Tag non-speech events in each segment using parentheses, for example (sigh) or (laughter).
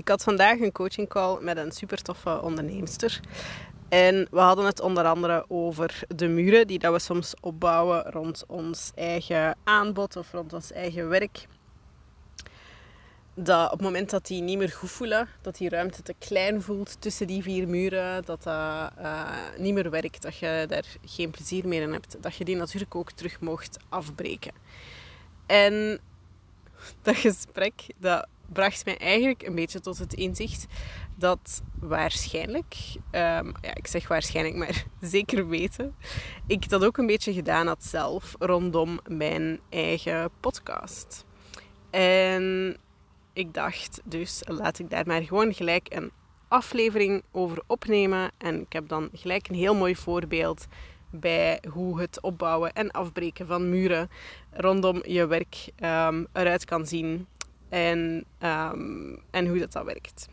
Ik had vandaag een coaching call met een super toffe onderneemster. En we hadden het onder andere over de muren die dat we soms opbouwen rond ons eigen aanbod of rond ons eigen werk. Dat op het moment dat die niet meer goed voelen, dat die ruimte te klein voelt tussen die vier muren, dat dat uh, niet meer werkt, dat je daar geen plezier meer in hebt, dat je die natuurlijk ook terug mocht afbreken. En dat gesprek, dat bracht mij eigenlijk een beetje tot het inzicht dat waarschijnlijk, um, ja, ik zeg waarschijnlijk, maar (laughs) zeker weten, ik dat ook een beetje gedaan had zelf rondom mijn eigen podcast. En ik dacht dus, laat ik daar maar gewoon gelijk een aflevering over opnemen. En ik heb dan gelijk een heel mooi voorbeeld bij hoe het opbouwen en afbreken van muren rondom je werk um, eruit kan zien en, um, en hoe dat, dat werkt.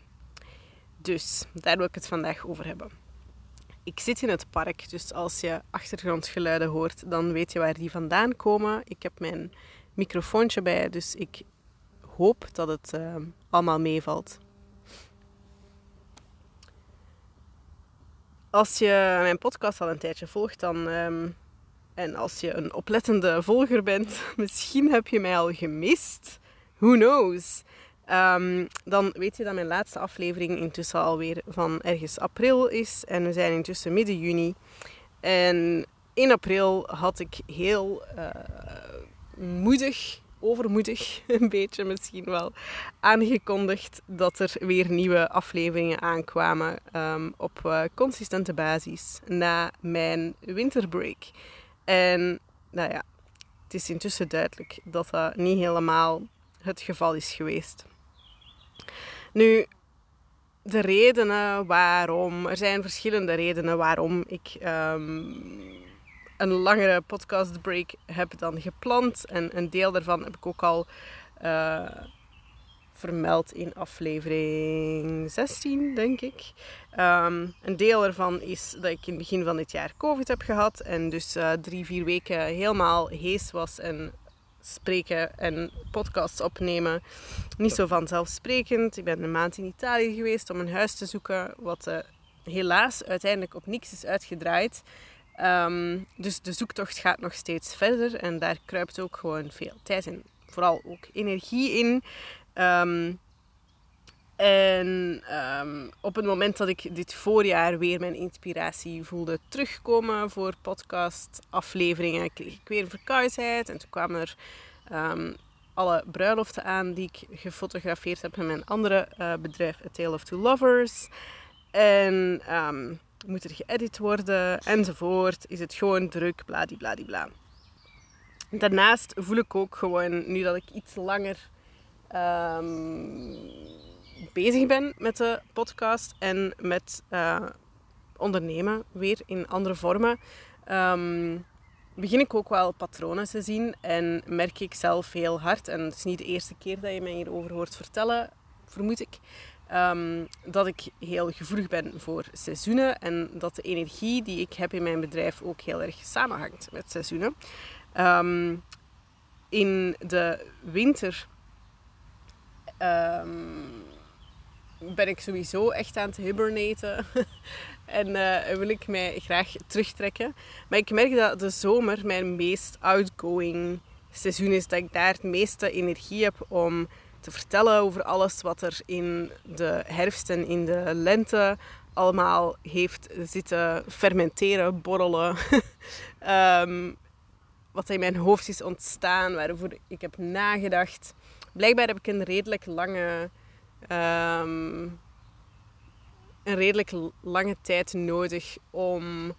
Dus daar wil ik het vandaag over hebben. Ik zit in het park, dus als je achtergrondgeluiden hoort, dan weet je waar die vandaan komen. Ik heb mijn microfoontje bij, dus ik hoop dat het uh, allemaal meevalt. Als je mijn podcast al een tijdje volgt, dan, um, en als je een oplettende volger bent, (laughs) misschien heb je mij al gemist. Who knows? Um, dan weet je dat mijn laatste aflevering intussen alweer van ergens april is. En we zijn intussen midden juni. En in april had ik heel uh, moedig, overmoedig (laughs) een beetje misschien wel, aangekondigd dat er weer nieuwe afleveringen aankwamen um, op uh, consistente basis na mijn winterbreak. En nou ja, het is intussen duidelijk dat dat niet helemaal het geval is geweest. Nu, de redenen waarom, er zijn verschillende redenen waarom ik um, een langere podcastbreak heb dan gepland. En een deel daarvan heb ik ook al uh, vermeld in aflevering 16, denk ik. Um, een deel ervan is dat ik in het begin van dit jaar COVID heb gehad. En dus uh, drie, vier weken helemaal hees was en spreken en podcasts opnemen. Niet zo vanzelfsprekend. Ik ben een maand in Italië geweest om een huis te zoeken, wat uh, helaas uiteindelijk op niks is uitgedraaid. Um, dus de zoektocht gaat nog steeds verder en daar kruipt ook gewoon veel tijd en vooral ook energie in. Um, en um, op het moment dat ik dit voorjaar weer mijn inspiratie voelde terugkomen voor podcastafleveringen, kreeg ik weer verkoudheid. En toen kwamen er um, alle bruiloften aan die ik gefotografeerd heb in mijn andere uh, bedrijf, A Tale of Two Lovers. En um, moet er geëdit worden enzovoort. Is het gewoon druk, bladibladibla. Daarnaast voel ik ook gewoon, nu dat ik iets langer bezig ben met de podcast en met uh, ondernemen weer in andere vormen, um, begin ik ook wel patronen te zien en merk ik zelf heel hard, en het is niet de eerste keer dat je mij hierover hoort vertellen, vermoed ik, um, dat ik heel gevoelig ben voor seizoenen en dat de energie die ik heb in mijn bedrijf ook heel erg samenhangt met seizoenen. Um, in de winter ben ik sowieso echt aan het hibernaten. (laughs) en uh, wil ik mij graag terugtrekken. Maar ik merk dat de zomer mijn meest outgoing seizoen is. Dat ik daar het meeste energie heb om te vertellen over alles wat er in de herfst en in de lente allemaal heeft zitten fermenteren, borrelen. um, (laughs) wat in mijn hoofd is ontstaan, waarvoor ik heb nagedacht. Blijkbaar heb ik een redelijk lange um, een redelijk lange tijd nodig om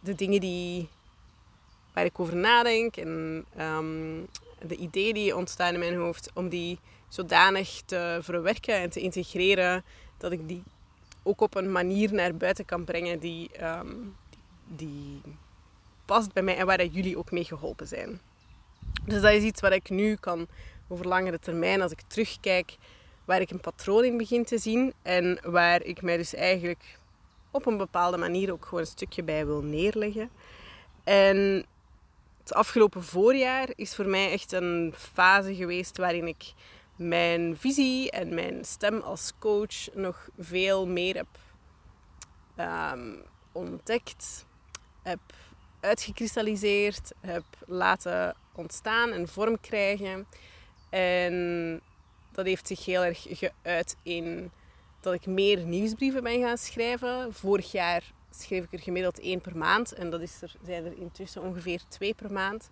de dingen die, waar ik over nadenk en um, de ideeën die ontstaan in mijn hoofd, om die zodanig te verwerken en te integreren dat ik die ook op een manier naar buiten kan brengen die, die, die past bij mij en waar jullie ook mee geholpen zijn. Dus dat is iets wat ik nu kan over langere termijn, als ik terugkijk, waar ik een patroon in begin te zien en waar ik mij dus eigenlijk op een bepaalde manier ook gewoon een stukje bij wil neerleggen. En het afgelopen voorjaar is voor mij echt een fase geweest waarin ik mijn visie en mijn stem als coach nog veel meer heb ehm, ontdekt, heb uitgekristalliseerd, heb laten ontstaan en vorm krijgen. En dat heeft zich heel erg geuit in dat ik meer nieuwsbrieven ben gaan schrijven. Vorig jaar schreef ik er gemiddeld één per maand. En dat is er, zijn er intussen ongeveer twee per maand.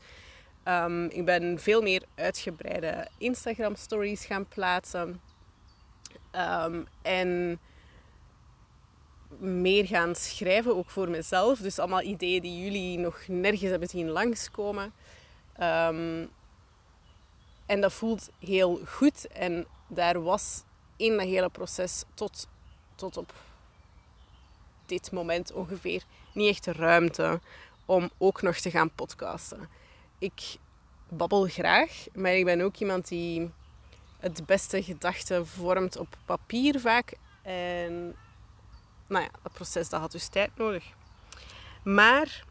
Um, ik ben veel meer uitgebreide Instagram stories gaan plaatsen. Um, en meer gaan schrijven, ook voor mezelf. Dus allemaal ideeën die jullie nog nergens hebben zien langskomen. Um, en dat voelt heel goed. En daar was in dat hele proces tot, tot op dit moment ongeveer niet echt ruimte om ook nog te gaan podcasten. Ik babbel graag, maar ik ben ook iemand die het beste gedachten vormt op papier vaak. En nou ja, dat proces dat had dus tijd nodig. Maar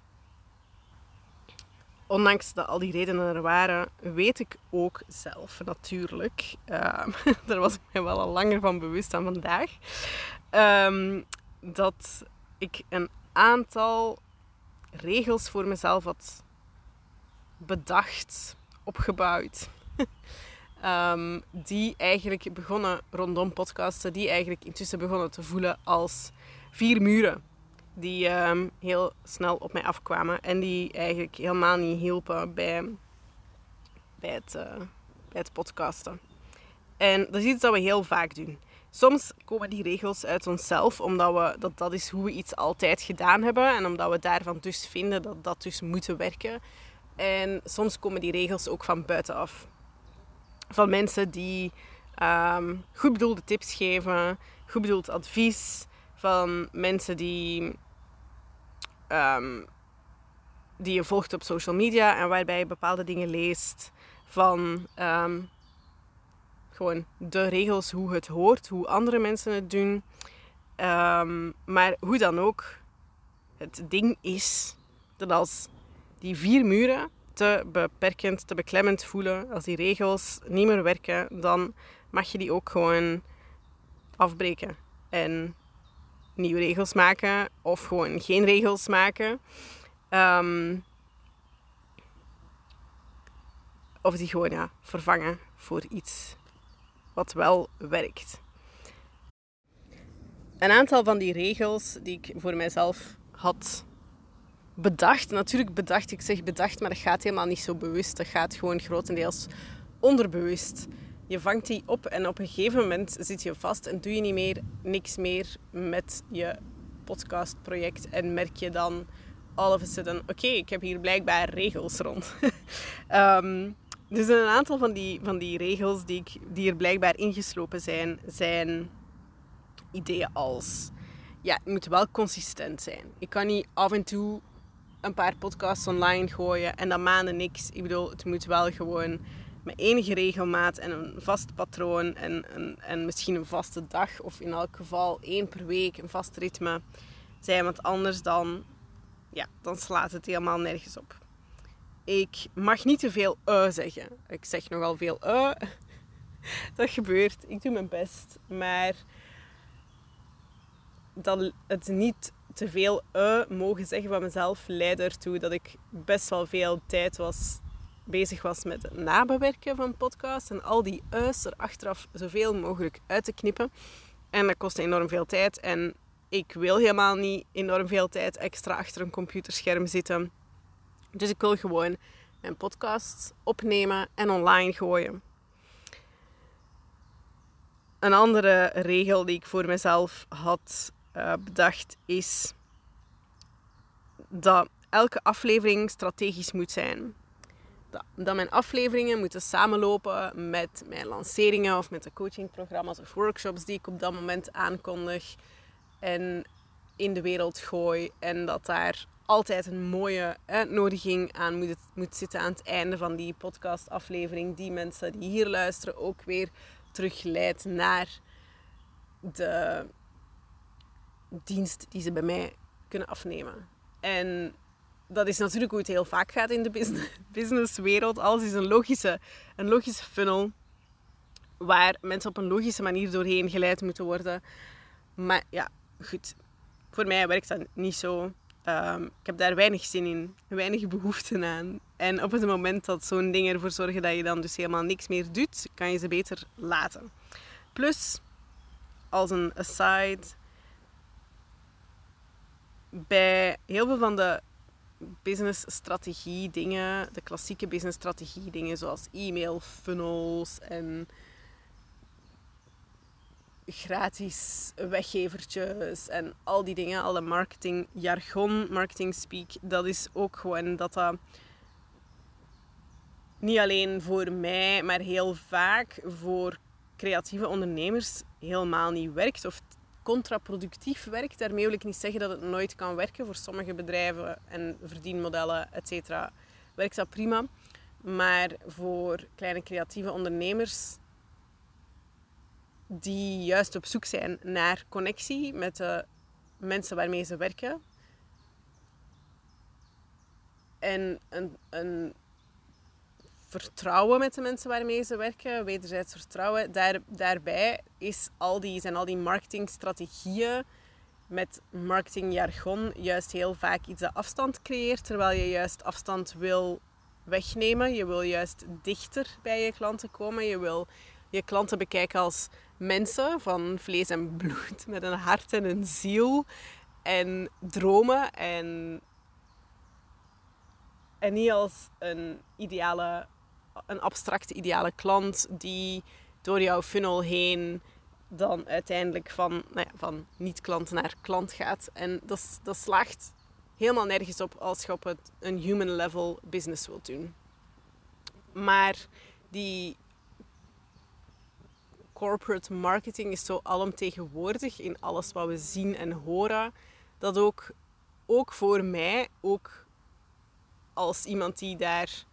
ondanks dat al die redenen er waren, weet ik ook zelf natuurlijk, uh, (laughs) daar was ik me wel al langer van bewust dan vandaag, um, dat ik een aantal regels voor mezelf had bedacht, opgebouwd. um, (laughs) die eigenlijk begonnen rondom podcasten, die eigenlijk intussen begonnen te voelen als vier muren die um, heel snel op mij afkwamen en die eigenlijk helemaal niet hielpen bij, bij, het, uh, bij het podcasten. En dat is iets dat we heel vaak doen. Soms komen die regels uit onszelf, omdat we, dat, dat is hoe we iets altijd gedaan hebben en omdat we daarvan dus vinden dat dat dus moet werken. En soms komen die regels ook van buitenaf. Van mensen die um, goed bedoelde tips geven, goed bedoeld advies, van mensen die, um, die je volgt op social media en waarbij je bepaalde dingen leest van um, gewoon de regels, hoe het hoort, hoe andere mensen het doen. Um, maar hoe dan ook, het ding is dat als die vier muren te beperkend, te beklemmend voelen, als die regels niet meer werken, dan mag je die ook gewoon afbreken. En nieuwe regels maken of gewoon geen regels maken. Um, of die gewoon ja, vervangen voor iets wat wel werkt. Een aantal van die regels die ik voor mijzelf had bedacht. Natuurlijk bedacht, ik zeg bedacht, maar dat gaat helemaal niet zo bewust. Dat gaat gewoon grotendeels onderbewust je vangt die op en op een gegeven moment zit je vast en doe je niet meer niks meer met je podcastproject en merk je dan all of a sudden, oké, ik heb hier blijkbaar regels rond. um, (laughs) dus een aantal van die, van die regels die, ik, die er blijkbaar ingeslopen zijn, zijn ideeën als, ja, het moet wel consistent zijn. Ik kan niet af en toe een paar podcasts online gooien en dan maanden niks. Ik bedoel, het moet wel gewoon met enige regelmaat en een vast patroon en, en, en misschien een vaste dag of in elk geval één per week een vast ritme zijn. Want anders dan, ja, dan slaat het helemaal nergens op. Ik mag niet te veel uh zeggen. Ik zeg nogal veel uh. (laughs) Dat gebeurt. Ik doe mijn best. Maar dat het niet te veel uh mogen zeggen van mezelf leidde ertoe dat ik best wel veel tijd was bezig was met het nabewerken van podcasts en al die u's er achteraf zoveel mogelijk uit te knippen. En dat kostte enorm veel tijd en ik wil helemaal niet enorm veel tijd extra achter een computerscherm zitten. Dus ik wil gewoon mijn podcasts opnemen en online gooien. Een andere regel die ik voor mezelf had uh, bedacht is dat elke aflevering strategisch moet zijn dat mijn afleveringen moeten samenlopen met mijn lanceringen of met de coachingprogramma's of workshops die ik op dat moment aankondig en in de wereld gooi. En dat daar altijd een mooie uitnodiging aan moet, moet zitten aan het einde van die podcastaflevering. Die mensen die hier luisteren ook weer terugleidt naar de dienst die ze bij mij kunnen afnemen. En dat is natuurlijk hoe het heel vaak gaat in de business, (laughs) businesswereld. Alles is een logische, een logische funnel. waar mensen op een logische manier doorheen geleid moeten worden. Maar ja, goed. Voor mij werkt dat niet zo. Ehm, ik heb daar weinig zin in, weinig behoefte aan. En op het moment dat zo'n ding ervoor zorgen dat je dan dus helemaal niks meer doet, kan je ze beter laten. Plus, als een aside, bij heel veel van de business strategie dingen, de klassieke business strategie dingen zoals e-mail funnels en gratis weggevertjes en al die dingen, alle marketing jargon, marketing speak, dat is ook gewoon dat dat niet alleen voor mij, maar heel vaak voor creatieve ondernemers helemaal niet werkt of contraproductief werkt. Daarmee wil ik niet zeggen dat het nooit kan werken. Voor sommige bedrijven en verdienmodellen, et cetera, werkt dat prima. Maar voor kleine creatieve ondernemers die juist op zoek zijn naar connectie met de mensen waarmee ze werken. En een, een vertrouwen met de mensen waarmee ze werken, wederzijds vertrouwen. Daar, daarbij is al die, zijn al die marketingstrategieën met marketingjargon juist heel vaak iets dat afstand creëert, terwijl je juist afstand wil wegnemen. Je wil juist dichter bij je klanten komen. Je wil je klanten bekijken als mensen van vlees en bloed, (laughs) met een hart en een ziel en dromen en, en niet als een ideale, een abstracte ideale klant die door jouw funnel heen dan uiteindelijk van, nou ja, van niet-klant naar klant gaat. En dat, dat slaagt helemaal nergens op als je op het, een human level business wilt doen. Maar die corporate marketing is zo alomtegenwoordig in alles wat we zien en horen. Dat ook, ook voor mij, ook als iemand die daar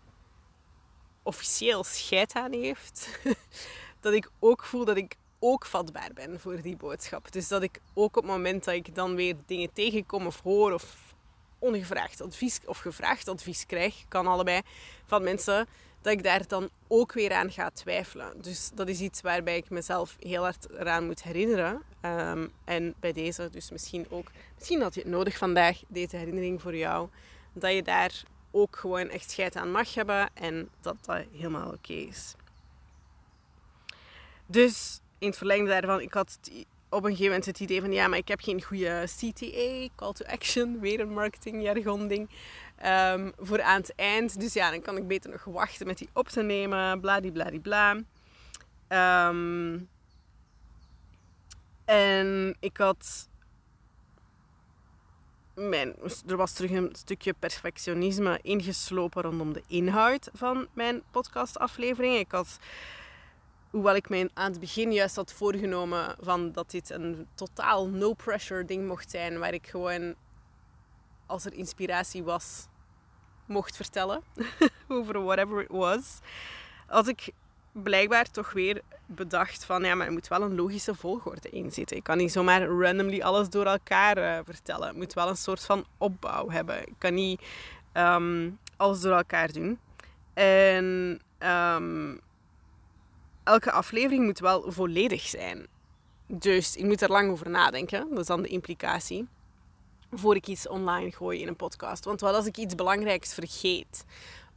officieel scheid aan heeft, (laughs) dat ik ook voel dat ik ook vatbaar ben voor die boodschap. Dus dat ik ook op het moment dat ik dan weer dingen tegenkom of hoor of ongevraagd advies of gevraagd advies krijg, kan allebei, van mensen dat ik daar dan ook weer aan ga twijfelen. Dus dat is iets waarbij ik mezelf heel hard eraan moet herinneren. Ehm, en bij deze dus misschien ook, misschien had je het nodig vandaag, deze herinnering voor jou, dat je daar ook gewoon echt scheid aan mag hebben en dat dat helemaal oké is. Dus in het verlengde daarvan, ik had op een gegeven moment het idee van ja, maar ik heb geen goede CTA, call to action, weer een marketingjargon ding. Um, voor aan het eind. Dus ja, dan kan ik beter nog wachten met die op te nemen. Bladibladibla. Um, en ik had... Mijn, er was terug een stukje perfectionisme ingeslopen rondom de inhoud van mijn podcastaflevering. Ik had, hoewel ik mij aan het begin juist had voorgenomen van dat dit een totaal no-pressure ding mocht zijn, waar ik gewoon als er inspiratie was, mocht vertellen (laughs) over whatever it was, als ik blijkbaar toch weer bedacht van ja, maar er moet wel een logische volgorde in zitten. Ik kan niet zomaar randomly alles door elkaar uh, vertellen. Het moet wel een soort van opbouw hebben. Ik kan niet um, alles door elkaar doen. En um, elke aflevering moet wel volledig zijn. Dus ik moet er lang over nadenken. Dat is dan de implicatie voor ik iets online gooi in een podcast. Want wat als ik iets belangrijks vergeet?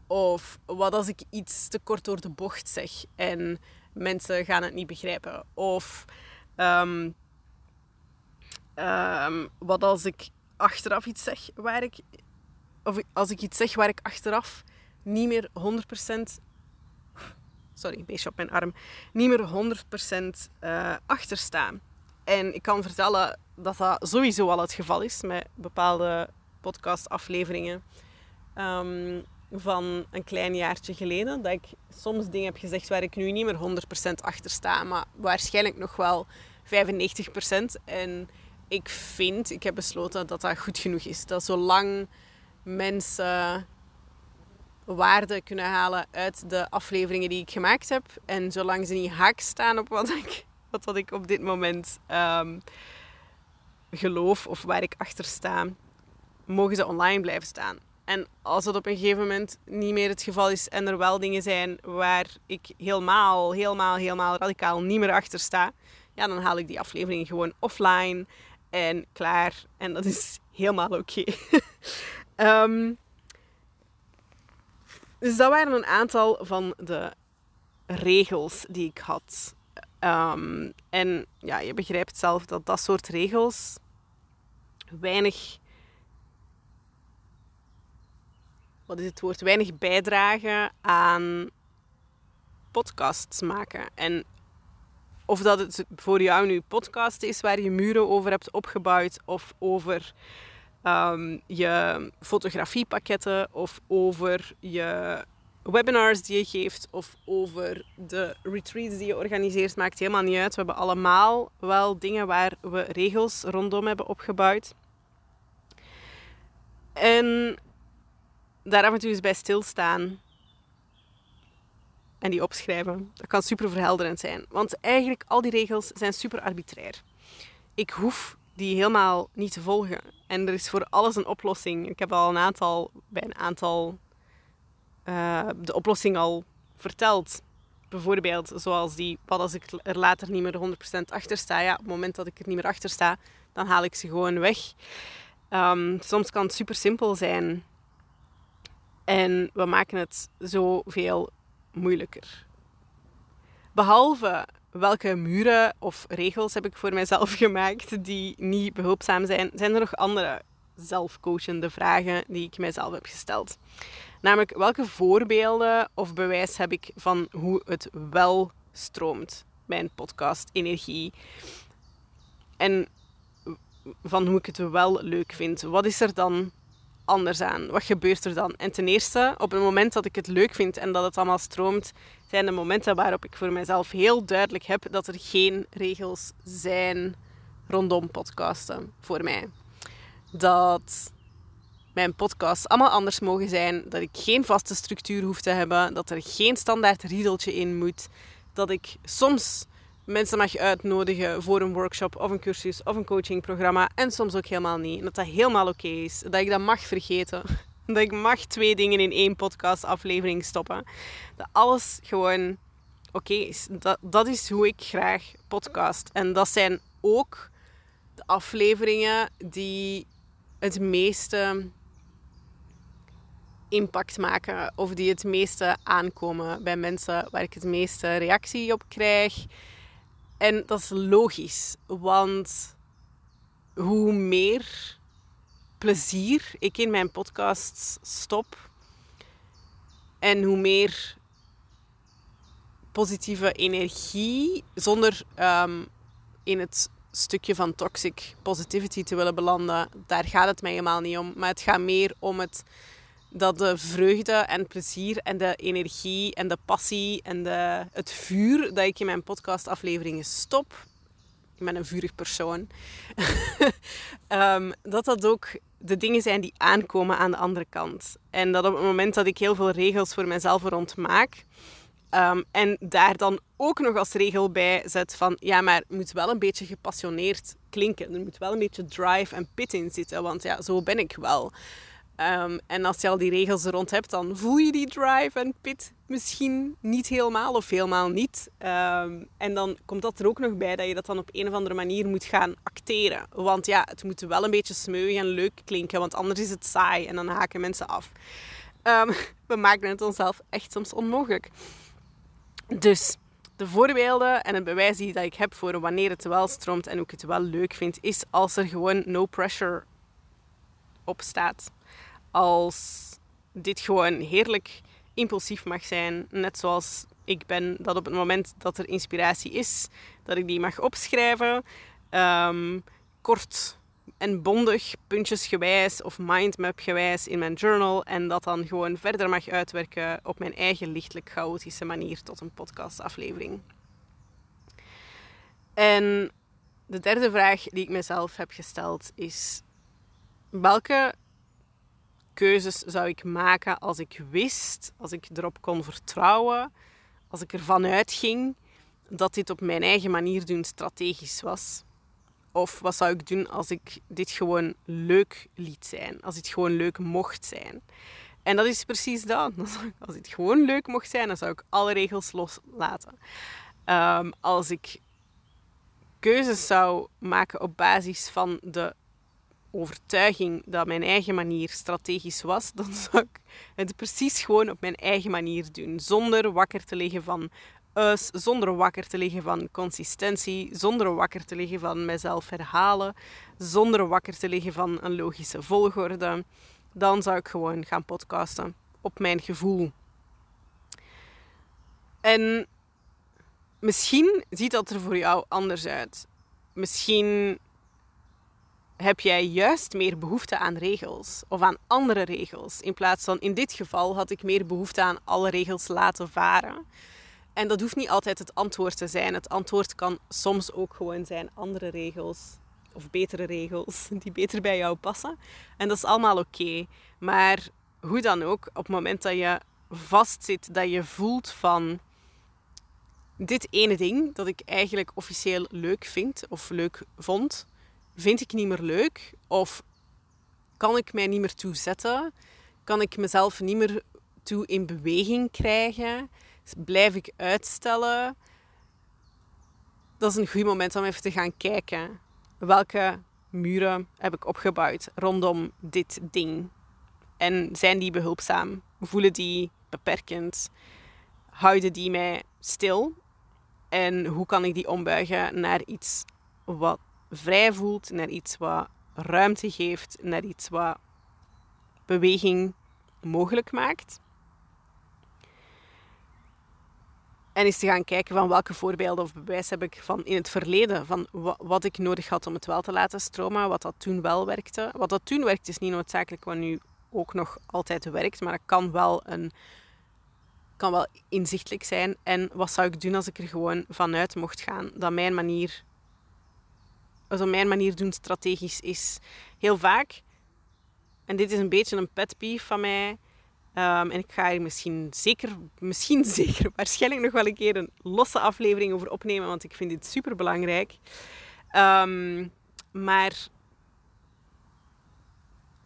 Of wat als ik iets te kort door de bocht zeg en mensen gaan het niet begrijpen? Of um, um, wat als ik achteraf iets zeg waar ik... Of als ik iets zeg waar ik achteraf niet meer 100%... Sorry, beestje op mijn arm. Niet meer 100% uh, achter sta. En ik kan vertellen dat dat sowieso al het geval is met bepaalde podcastafleveringen um, van een klein jaartje geleden. Dat ik soms dingen heb gezegd waar ik nu niet meer 100% achter sta, maar waarschijnlijk nog wel 95%. En ik vind, ik heb besloten dat dat goed genoeg is. Dat zolang mensen waarde kunnen halen uit de afleveringen die ik gemaakt heb. En zolang ze niet haak staan op wat ik, wat ik op dit moment um, geloof of waar ik achter sta, mogen ze online blijven staan. En als het op een gegeven moment niet meer het geval is en er wel dingen zijn waar ik helemaal, helemaal, helemaal radicaal niet meer achter sta, ja, dan haal ik die aflevering gewoon offline en klaar. En dat is helemaal oké. (laughs) Ehm, dus dat waren een aantal van de regels die ik had. Ehm, en ja, je begrijpt zelf dat dat soort regels weinig. Wat is het woord? Weinig bijdragen aan podcasts maken. En of dat het voor jou nu podcast is waar je muren over hebt opgebouwd, of over um, je fotografiepakketten, of over je webinars die je geeft, of over de retreats die je organiseert, maakt helemaal niet uit. We hebben allemaal wel dingen waar we regels rondom hebben opgebouwd. En daar af en toe eens bij stilstaan en die opschrijven. Dat kan super verhelderend zijn. Want eigenlijk, al die regels zijn super arbitrair. Ik hoef die helemaal niet te volgen. En er is voor alles een oplossing. Ik heb al een aantal, bij een aantal uh, de oplossing al verteld. Bijvoorbeeld, zoals die, wat als ik er later niet meer 100% achter sta. Ja, op het moment dat ik er niet meer achter sta, dan haal ik ze gewoon weg. Um, soms kan het super simpel zijn. En we maken het zoveel moeilijker. Behalve welke muren of regels heb ik voor mijzelf (laughs) gemaakt die niet behulpzaam zijn, zijn er nog andere zelfcoachende vragen die ik mijzelf heb gesteld. Namelijk, welke voorbeelden of bewijs heb ik van hoe het wel stroomt, mijn podcast Energie? En van hoe ik het wel leuk vind. Wat is er dan anders aan? Wat gebeurt er dan? En ten eerste, op het moment dat ik het leuk vind en dat het allemaal stroomt, zijn de momenten waarop ik voor mezelf heel duidelijk heb dat er geen regels zijn rondom podcasten voor mij. Dat mijn podcasts allemaal anders mogen zijn, dat ik geen vaste structuur hoef te hebben, dat er geen standaard riedeltje in moet, dat ik soms mensen mag uitnodigen voor een workshop of een cursus of een coachingprogramma en soms ook helemaal niet. En dat dat helemaal oké is. Dat ik dat mag vergeten. (laughs) Dat ik mag twee dingen in één podcastaflevering stoppen. Dat alles gewoon oké is. Dat, dat is hoe ik graag podcast. En dat zijn ook de afleveringen die het meeste impact maken of die het meeste aankomen bij mensen waar ik het meeste reactie op krijg. En dat is logisch, want hoe meer plezier ik in mijn podcasts stop en hoe meer positieve energie, zonder um, in het stukje van toxic positivity te willen belanden, daar gaat het mij helemaal niet om. Maar het gaat meer om het dat de vreugde en plezier en de energie en de passie en de, het vuur dat ik in mijn podcastafleveringen stop, ik ben een vurig persoon, um, (laughs) dat dat ook de dingen zijn die aankomen aan de andere kant. En dat op het moment dat ik heel veel regels voor mezelf rondmaak, um, en daar dan ook nog als regel bij zet van, ja, maar het moet wel een beetje gepassioneerd klinken. Er moet wel een beetje drive en pit in zitten, want ja, zo ben ik wel. Um, en als je al die regels er rond hebt, dan voel je die drive en pit misschien niet helemaal of helemaal niet. Um, en dan komt dat er ook nog bij dat je dat dan op een of andere manier moet gaan acteren. Want ja, het moet wel een beetje smeuig en leuk klinken, want anders is het saai en dan haken mensen af. Um, (laughs) we maken het onszelf echt soms onmogelijk. Dus de voorbeelden en het bewijs die dat ik heb voor wanneer het wel stroomt en ik het wel leuk vind, is als er gewoon no pressure op staat als dit gewoon heerlijk impulsief mag zijn. Net zoals ik ben, dat op het moment dat er inspiratie is, dat ik die mag opschrijven. Ehm, kort en bondig, puntjesgewijs of mindmap-gewijs in mijn journal. En dat dan gewoon verder mag uitwerken op mijn eigen lichtelijk chaotische manier tot een podcastaflevering. En de derde vraag die ik mezelf heb gesteld is: welke keuzes zou ik maken als ik wist, als ik erop kon vertrouwen, als ik ervan uitging dat dit op mijn eigen manier doen strategisch was. Of wat zou ik doen als ik dit gewoon leuk liet zijn? Als het gewoon leuk mocht zijn? En dat is precies dat. (laughs) Als het gewoon leuk mocht zijn, dan zou ik alle regels loslaten. Um, als ik keuzes zou maken op basis van de overtuiging dat mijn eigen manier strategisch was, (laughs) dan zou ik het precies gewoon op mijn eigen manier doen. Zonder wakker te liggen van us, zonder wakker te liggen van consistentie, zonder wakker te liggen van mezelf herhalen, zonder wakker te liggen van een logische volgorde. Dan zou ik gewoon gaan podcasten op mijn gevoel. En misschien ziet dat er voor jou anders uit. Misschien heb jij juist meer behoefte aan regels of aan andere regels. In plaats van in dit geval had ik meer behoefte aan alle regels laten varen. En dat hoeft niet altijd het antwoord te zijn. Het antwoord kan soms ook gewoon zijn andere regels of betere regels (laughs) die beter bij jou passen. En dat is allemaal oké. Maar hoe dan ook, op het moment dat je vastzit, dat je voelt van dit ene ding dat ik eigenlijk officieel leuk vind of leuk vond, vind ik niet meer leuk of kan ik mij niet meer toe zetten, kan ik mezelf niet meer toe in beweging krijgen, blijf ik uitstellen. Dat is een goed moment om even te gaan kijken. Welke muren heb ik opgebouwd rondom dit ding? En zijn die behulpzaam? Voelen die beperkend? Houden die mij stil? En hoe kan ik die ombuigen naar iets wat vrij voelt, naar iets wat ruimte geeft, naar iets wat beweging mogelijk maakt? En eens te gaan kijken van welke voorbeelden of bewijs heb ik van in het verleden, van wat ik nodig had om het wel te laten stromen, wat dat toen wel werkte. Wat dat toen werkte is niet noodzakelijk wat nu ook nog altijd werkt, maar het kan wel een kan wel inzichtelijk zijn. En wat zou ik doen als ik er gewoon vanuit mocht gaan dat mijn manier, also mijn manier doen strategisch is? Heel vaak, en dit is een beetje een pet peeve van mij, um, en ik ga hier misschien zeker, misschien (laughs) zeker, waarschijnlijk nog wel een keer een losse aflevering over opnemen, want ik vind dit super belangrijk. Um, maar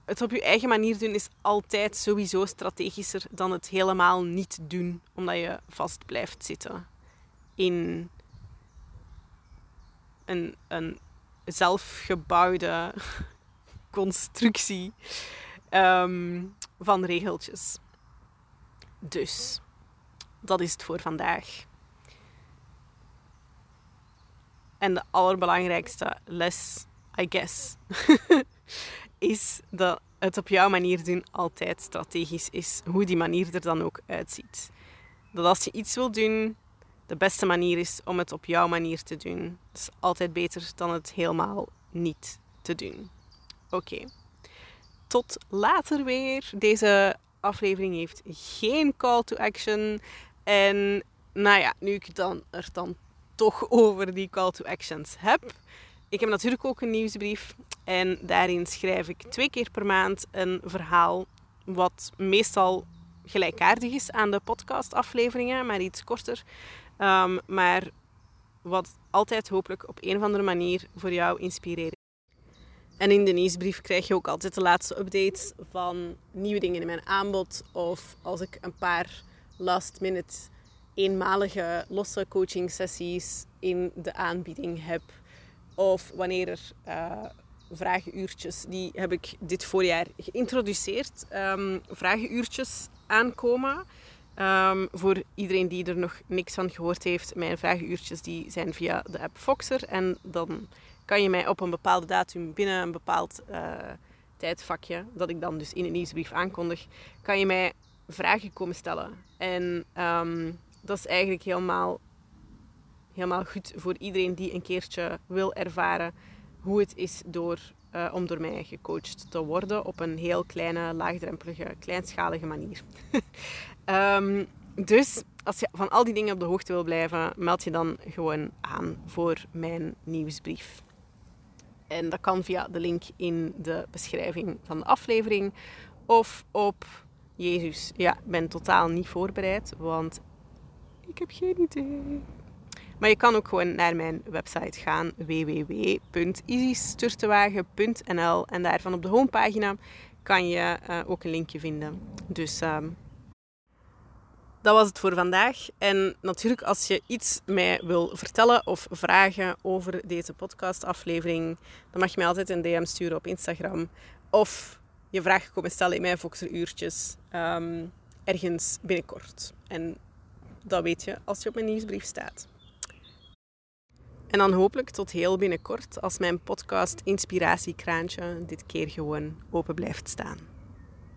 het op je eigen manier doen is altijd sowieso strategischer dan het helemaal niet doen, omdat je vast blijft zitten in een, een zelfgebouwde (laughs) constructie ehm, van regeltjes. Dus, dat is het voor vandaag. En de allerbelangrijkste les, I guess, (laughs) is dat het op jouw manier doen altijd strategisch is, hoe die manier er dan ook uitziet. Dat als je iets wil doen, de beste manier is om het op jouw manier te doen. Dat is altijd beter dan het helemaal niet te doen. Oké. Tot later weer. Deze aflevering heeft geen call to action. En nou ja, nu ik dan er dan toch over die call to actions heb. Ik heb natuurlijk ook een nieuwsbrief. En daarin schrijf ik twee keer per maand een verhaal, wat meestal gelijkaardig is aan de podcastafleveringen, maar iets korter. Um, maar wat altijd hopelijk op een of andere manier voor jou inspireert. En in de nieuwsbrief krijg je ook altijd de laatste updates van nieuwe dingen in mijn aanbod. Of als ik een paar last minute eenmalige losse coaching sessies in de aanbieding heb. Of wanneer er uh, vragenuurtjes, die heb ik dit voorjaar geïntroduceerd. Um, vragenuurtjes aankomen. Um, voor iedereen die er nog niks van gehoord heeft, mijn vragenuurtjes die zijn via de app Foxer. En dan kan je mij op een bepaalde datum binnen een bepaald uh, tijdvakje, dat ik dan dus in een nieuwsbrief aankondig, kan je mij vragen komen stellen. En um, dat is eigenlijk helemaal, helemaal goed voor iedereen die een keertje wil ervaren hoe het is door, uh, om door mij gecoacht te worden op een heel kleine, laagdrempelige, kleinschalige manier. um, (laughs) dus als je van al die dingen op de hoogte wil blijven, meld je dan gewoon aan voor mijn nieuwsbrief. En dat kan via de link in de beschrijving van de aflevering of op Jezus. Ja, ik ben totaal niet voorbereid, want ik heb geen idee. Maar je kan ook gewoon naar mijn website gaan, www.easysturtewagen.nl. En daarvan op de homepagina kan je uh, ook een linkje vinden. Dus um, dat was het voor vandaag. En natuurlijk, als je iets mij wil vertellen of vragen over deze podcastaflevering, dan mag je mij altijd een DM sturen op Instagram. Of je vragen komen stellen in mijn Voxeruurtjes um, ergens binnenkort. En dat weet je als je op mijn nieuwsbrief staat. En dan hopelijk tot heel binnenkort als mijn podcast Inspiratiekraantje dit keer gewoon open blijft staan.